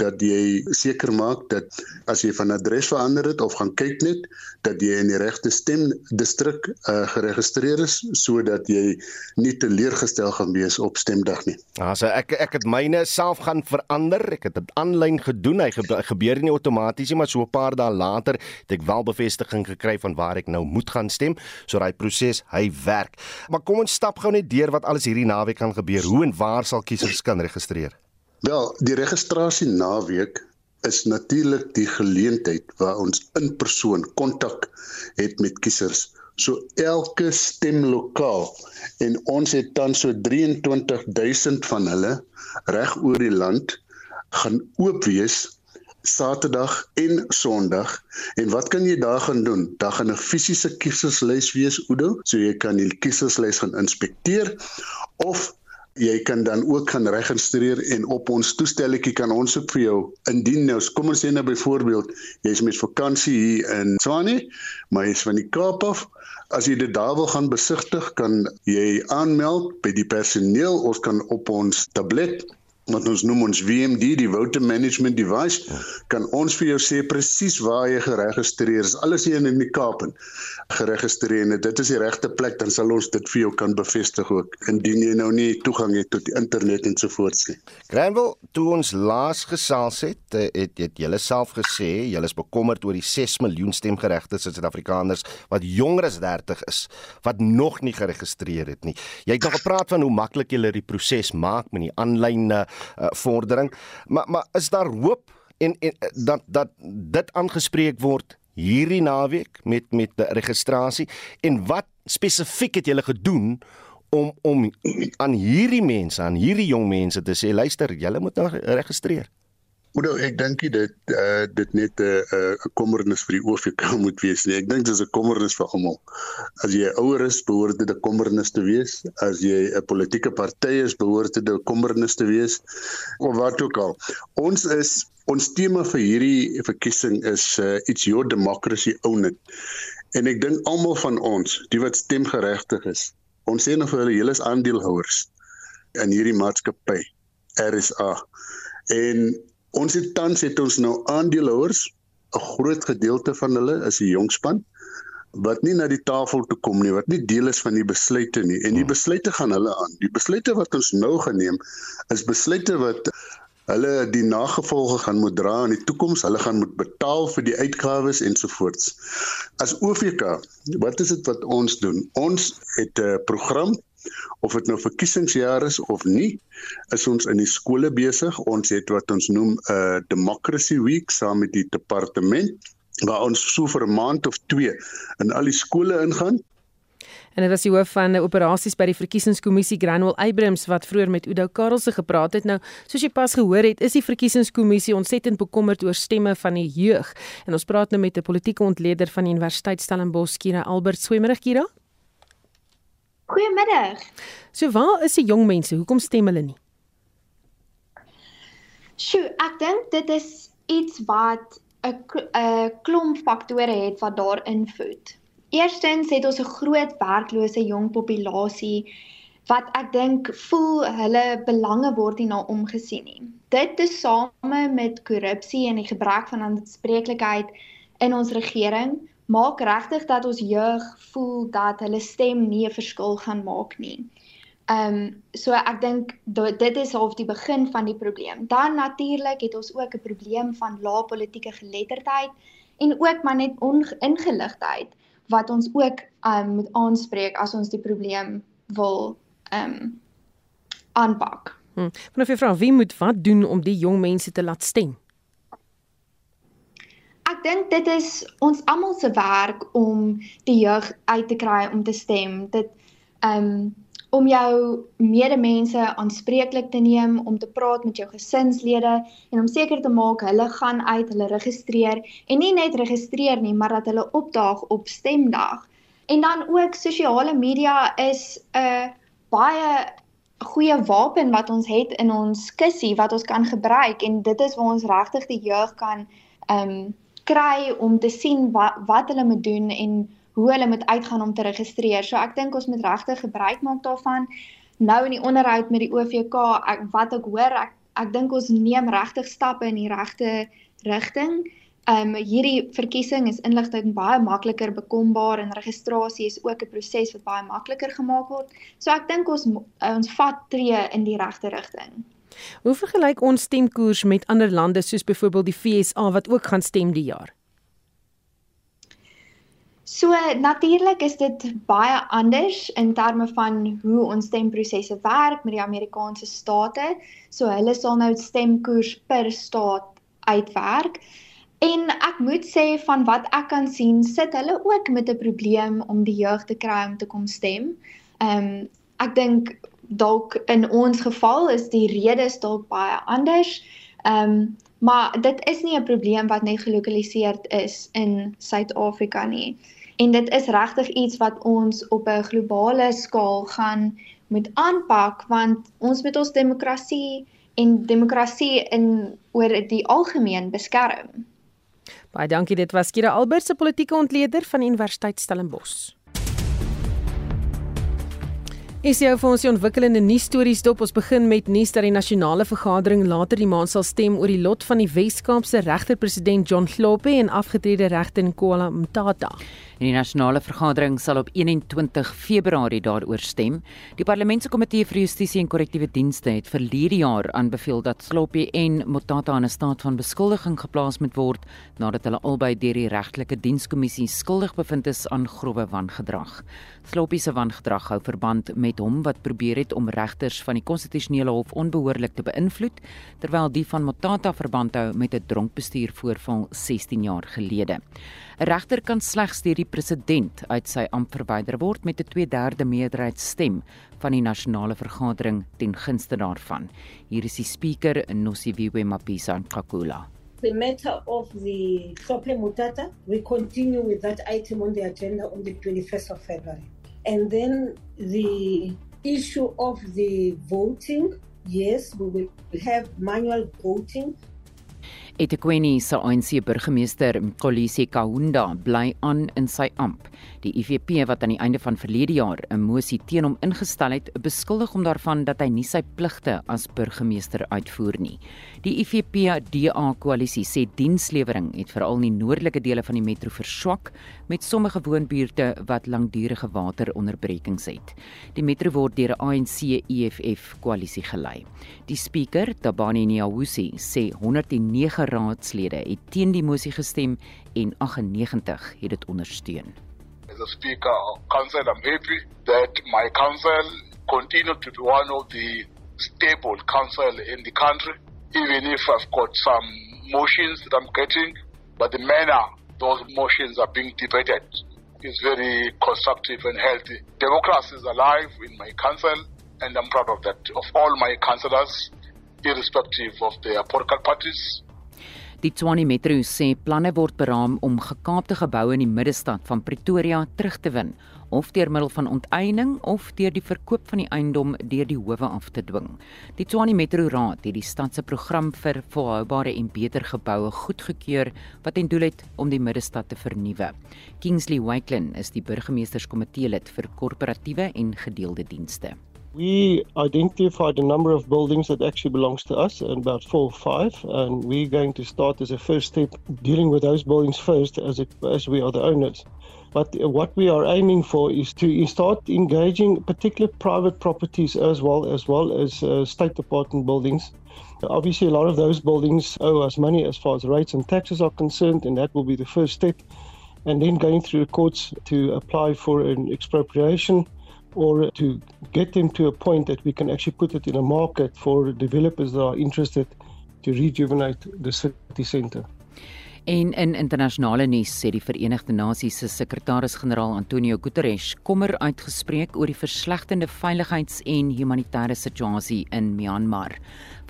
dat jy seker maak dat as jy van adres verander het of gaan kyk net dat jy in die regte stem distrik uh, geregistreer is sodat jy nie teleurgestel gaan wees op stemdag nie. Also ek ek het myne self gaan verander. Ek het dit aanlyn gedoen. Hy gebeur nie outomaties nie, maar so 'n paar dae later het ek wel bevestiging gekry van waar ek nou moet gaan stem. So daai proses, hy werk. Maar kom ons stap gou net deur wat alles hierdie naweek kan gebeur. Hoe en waar sal kiesers kan registreer? Wel, die registrasie naweek is natuurlik die geleentheid waar ons in persoon kontak het met kiesers. So elke stemlokaal en ons het dan so 23000 van hulle reg oor die land gaan oop wees Saterdag en Sondag. En wat kan jy daar gaan doen? Daar gaan 'n fisiese kieserslys wees, Oudo, so jy kan die kieserslys gaan inspekteer of jy kan dan ook gaan registreer en op ons toestelletjie kan ons ook vir jou indien nou kom ons sê nou byvoorbeeld jy's met vakansie hier in Swane maar jy's van die Kaap af as jy dit daar wil gaan besigtig kan jy aanmeld by die personeel ons kan op ons tablet wat ons noem ons VMD die voter management device kan ons vir jou sê presies waar jy geregistreer is alles hier in die Kaap en geregistreer en dit is die regte plek dan sal ons dit vir jou kan bevestig ook indien jy nou nie toegang het tot die internet en so voort nie. Granville, toe ons laas gesels het, eh, het het julle self gesê julle is bekommerd oor die 6 miljoen stemgeregtigdes Suid-Afrikaners wat jonger as 30 is wat nog nie geregistreer het nie. Jy het nog gepraat van hoe maklik julle die proses maak met die aanlyn uh, uh, vordering. Maar maar is daar hoop en, en uh, dat dat dit aangespreek word hierdie naweek met met die registrasie en wat spesifiek het julle gedoen om om aan hierdie mense, aan hierdie jong mense te sê luister, julle moet nou registreer. Oudou, ek dink dit uh dit net 'n uh, 'n uh, kommernis vir die OVK <laughs> moet wees nie. Ek dink dit is 'n kommernis vir almal. As jy ouer is, behoort dit 'n kommernis te wees. As jy 'n politieke party is, behoort dit 'n kommernis te wees. Of wat ook al. Ons is ons tema vir hierdie verkiesing is uh it's your democracy own it. En ek dink almal van ons, die wat stemgeregtig is, ons sê nou vir hulle, julle is aandeelhouers in hierdie maatskappy. RSA. En Ons het tans het ons nou aandeelhouers, 'n groot gedeelte van hulle is die jongspan wat nie na die tafel toe kom nie, wat nie deel is van die besluite nie. En die hmm. besluite gaan hulle aan. Die besluite wat ons nou geneem is besluite wat hulle die nagevolge gaan moet dra in die toekoms. Hulle gaan moet betaal vir die uitgawes ensovoorts. As OVK, wat is dit wat ons doen? Ons het 'n program of dit nou verkiesingsjaar is of nie, is ons in die skole besig. Ons het wat ons noem 'n uh, democracy week saam met die departement waar ons so vir 'n maand of 2 in al die skole ingaan. En dit was die hoof van operasies by die verkiesingskommissie Granwell Abrams wat vroeër met Udo Karelse gepraat het. Nou, soos jy pas gehoor het, is die verkiesingskommissie ontsettend bekommerd oor stemme van die jeug. En ons praat nou met 'n politieke ontleder van die Universiteit Stellenbosch, Kira Albert. Goeiemôre Kira. Goeiemiddag. So waar is die jong mense? Hoekom stem hulle nie? Sjoe, ek dink dit is iets wat 'n 'n klomp faktore het wat daar invloed. Eerstens het ons 'n groot werklose jong populasie wat ek dink voel hulle belange word nie na omgesien nie. Dit te same met korrupsie en die gebrek van aanspreeklikheid in ons regering maak regtig dat ons jeug voel dat hulle stem nie 'n verskil gaan maak nie. Ehm um, so ek dink dit is half die begin van die probleem. Dan natuurlik het ons ook 'n probleem van lae politieke geletterdheid en ook maar net oningeligtheid wat ons ook ehm um, moet aanspreek as ons die probleem wil ehm um, aanpak. Hm. Vanaf jy vra wie moet wat doen om die jong mense te laat stem? Ek dink dit is ons almal se werk om die jeug uit te kry om te stem. Dit um, om jou medemense aanspreeklik te neem, om te praat met jou gesinslede en om seker te maak hulle gaan uit, hulle registreer en nie net registreer nie, maar dat hulle opdaag op stemdag. En dan ook sosiale media is 'n baie goeie wapen wat ons het in ons kussie wat ons kan gebruik en dit is waar ons regtig die jeug kan ehm um, kry om te sien wat wat hulle moet doen en hoe hulle moet uitgaan om te registreer. So ek dink ons moet regtig gebruik maak daarvan. Nou in die onderhoud met die OVK, ek wat ek hoor, ek ek dink ons neem regtig stappe in die regte rigting. Ehm um, hierdie verkiesing is inligting baie makliker bekombaar en registrasie is ook 'n proses wat baie makliker gemaak word. So ek dink ons ons vat tree in die regte rigting. Hoe vergelyk ons stemkoers met ander lande soos byvoorbeeld die FSA wat ook gaan stem die jaar? So natuurlik is dit baie anders in terme van hoe ons stemprosesse werk met die Amerikaanse state. So hulle sal nou stemkoers per staat uitwerk. En ek moet sê van wat ek kan sien, sit hulle ook met 'n probleem om die jeug te kry om te kom stem. Ehm um, ek dink dalk in ons geval is die redes dalk baie anders. Ehm um, maar dit is nie 'n probleem wat net gelokaliseer is in Suid-Afrika nie. En dit is regtig iets wat ons op 'n globale skaal gaan moet aanpak want ons moet ons demokrasie en demokrasie in oor die algemeen beskerm. Baie dankie dit was Kira Albert se politieke ontleder van Universiteit Stellenbosch. Is jy vir ons die ontwikkelende nuus stories dop? Ons begin met nuus dat die nasionale vergadering later die maand sal stem oor die lot van die Wes-Kaapse regter-president John Hlophe en afgetrede regter Nkola Mtata. Die nasionale vergadering sal op 21 Februarie daaroor stem. Die parlementskomitee vir justisie en korrektiewe dienste het vir hierdie jaar aanbeveel dat Sloppy en Motata in 'n staat van beskuldiging geplaas moet word nadat hulle albei deur die regtelike dienskommissie skuldig bevind is aan grove wangedrag. Sloppy se wangedrag hou verband met hom wat probeer het om regters van die konstitusionele hof onbehoorlik te beïnvloed, terwyl die van Motata verband hou met 'n dronk bestuur voorval 16 jaar gelede. 'n Regter kan slegs deur die president uit sy ampt verwyder word met 'n 2/3 meerderheid stem van die nasionale vergadering ten gunste daarvan. Hier is die speaker Nosiviwe Mapisa Nkakula. The matter of the Sople Mutata, we continue with that item on the agenda on the 21st of February. And then the issue of the voting, yes, we will have manual voting eThekwini se ANC burgemeester Kolisi Kaunda bly aan in sy amp. Die IFP wat aan die einde van verlede jaar 'n mosie teen hom ingestel het, beskuldig hom daarvan dat hy nie sy pligte as burgemeester uitvoer nie. Die IFP-DA koalisie sê dienslewering het veral in die noordelike dele van die metro verswak met sommige woonbuurte wat langdurige wateronderbrekings het. Die metro word deur 'n ANC-EFF koalisie gelei. Die spreker, Tabani Nyawusi, sê 109 raadslede het teen die mosie gestem en 98 het dit ondersteun. As a speaker council I'm happy that my council continue to be one of the stable council in the country even if I've got some motions that I'm getting but the manner those motions are being debated is very constructive and healthy. Democracy is alive in my council and I'm proud of that of all my councillors irrespective of their political parties Die Tshwane Metro sê planne word beraam om gekaapte geboue in die middestad van Pretoria terug te win of deur middel van onteiening of deur die verkoop van die eiendom deur die howe af te dwing. Die Tshwane Metro Raad het die stad se program vir volhoubare en beter geboue goedgekeur wat ten doel het om die middestad te vernuwe. Kingsley Wyklin is die burgemeesterskomitee lid vir korporatiewe en gedeelde dienste. We identified a number of buildings that actually belongs to us, and about four or five, and we're going to start as a first step dealing with those buildings first, as as we are the owners. But what we are aiming for is to start engaging particular private properties as well as well as uh, state department buildings. Obviously, a lot of those buildings owe us money as far as rates and taxes are concerned, and that will be the first step. And then going through the courts to apply for an expropriation or to get them to a point that we can actually put it in a market for developers that are interested to rejuvenate the city center. En in internasionale nuus sê die Verenigde Nasies se sekretaris-generaal Antonio Guterres kommer uitgespreek oor die verslegtende veiligheids- en humanitêre situasie in Myanmar.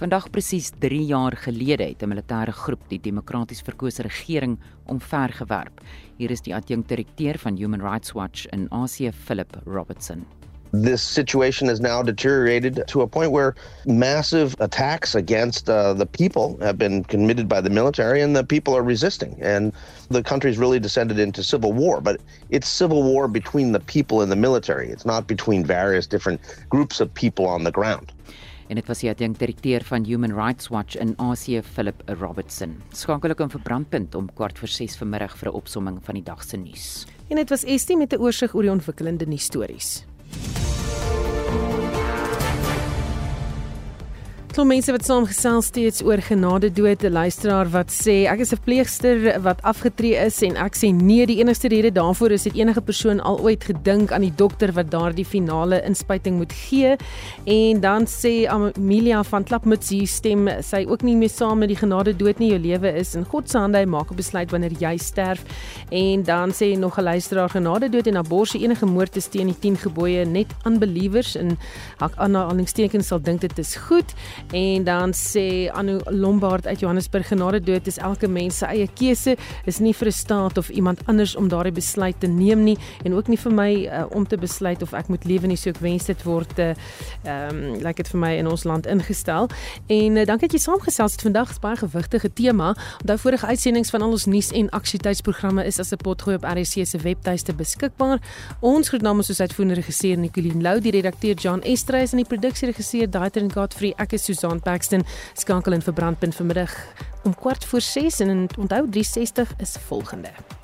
Vandag presies 3 jaar gelede het 'n militêre groep die demokraties verkose regering omvergewerp. Hier is die adjunkdirekteur van Human Rights Watch in Asie, Philip Robertson. This situation has now deteriorated to a point where massive attacks against uh, the people have been committed by the military, and the people are resisting. And the country's really descended into civil war, but it's civil war between the people and the military. It's not between various different groups of people on the ground. en dit was die adjunkdirekteur van Human Rights Watch in Asie, Philip Robertson. Skakel ek om vir brandpunt om kwart voor 6 vanmiddag vir 'n opsomming van die dag se nuus. En dit was Estie met 'n oorsig oor die ontwikkelende nuusstories. Klop mense wat saamgesels steeds oor genade dood, 'n luisteraar wat sê ek is 'n pleegster wat afgetree is en ek sê nee, die enigste rede daarvoor is dat enige persoon al ooit gedink aan die dokter wat daardie finale inspuiting moet gee. En dan sê Amelia van Klapmuts hier stem sy ook nie meer saam met die genade dood nie. Jou lewe is in God se hande. Hy maak 'n besluit wanneer jy sterf. En dan sê nog 'n luisteraar genade dood en abortus enige moord is teen die 10 gebooie net unbelievers en hak aanhalingstekens sal dink dit is goed. En dan sê Anu Lombard uit Johannesburg genade dood is elke mens se eie keuse, is nie vir 'n staat of iemand anders om daardie besluit te neem nie en ook nie vir my uh, om te besluit of ek moet lewe nie, so ek wens dit word ehm uh, um, lyk like dit vir my in ons land ingestel. En uh, dankie dat jy saamgesels het vandag, is baie gewigtige tema. Onthou vorige uitsendings van al ons nuus en aksietydsprogramme is as 'n potgooi op RC se webtuiste beskikbaar. Ons groet namens soos uitvoerende regisseur Nicoline Lou, die redakteur John Estreys en die produksieregisseur Daitrin Godfrey. Ek is Susan Paxton skakel in vir brandpunt vanmiddag om kwart voor 6 en onthou 360 is volgende.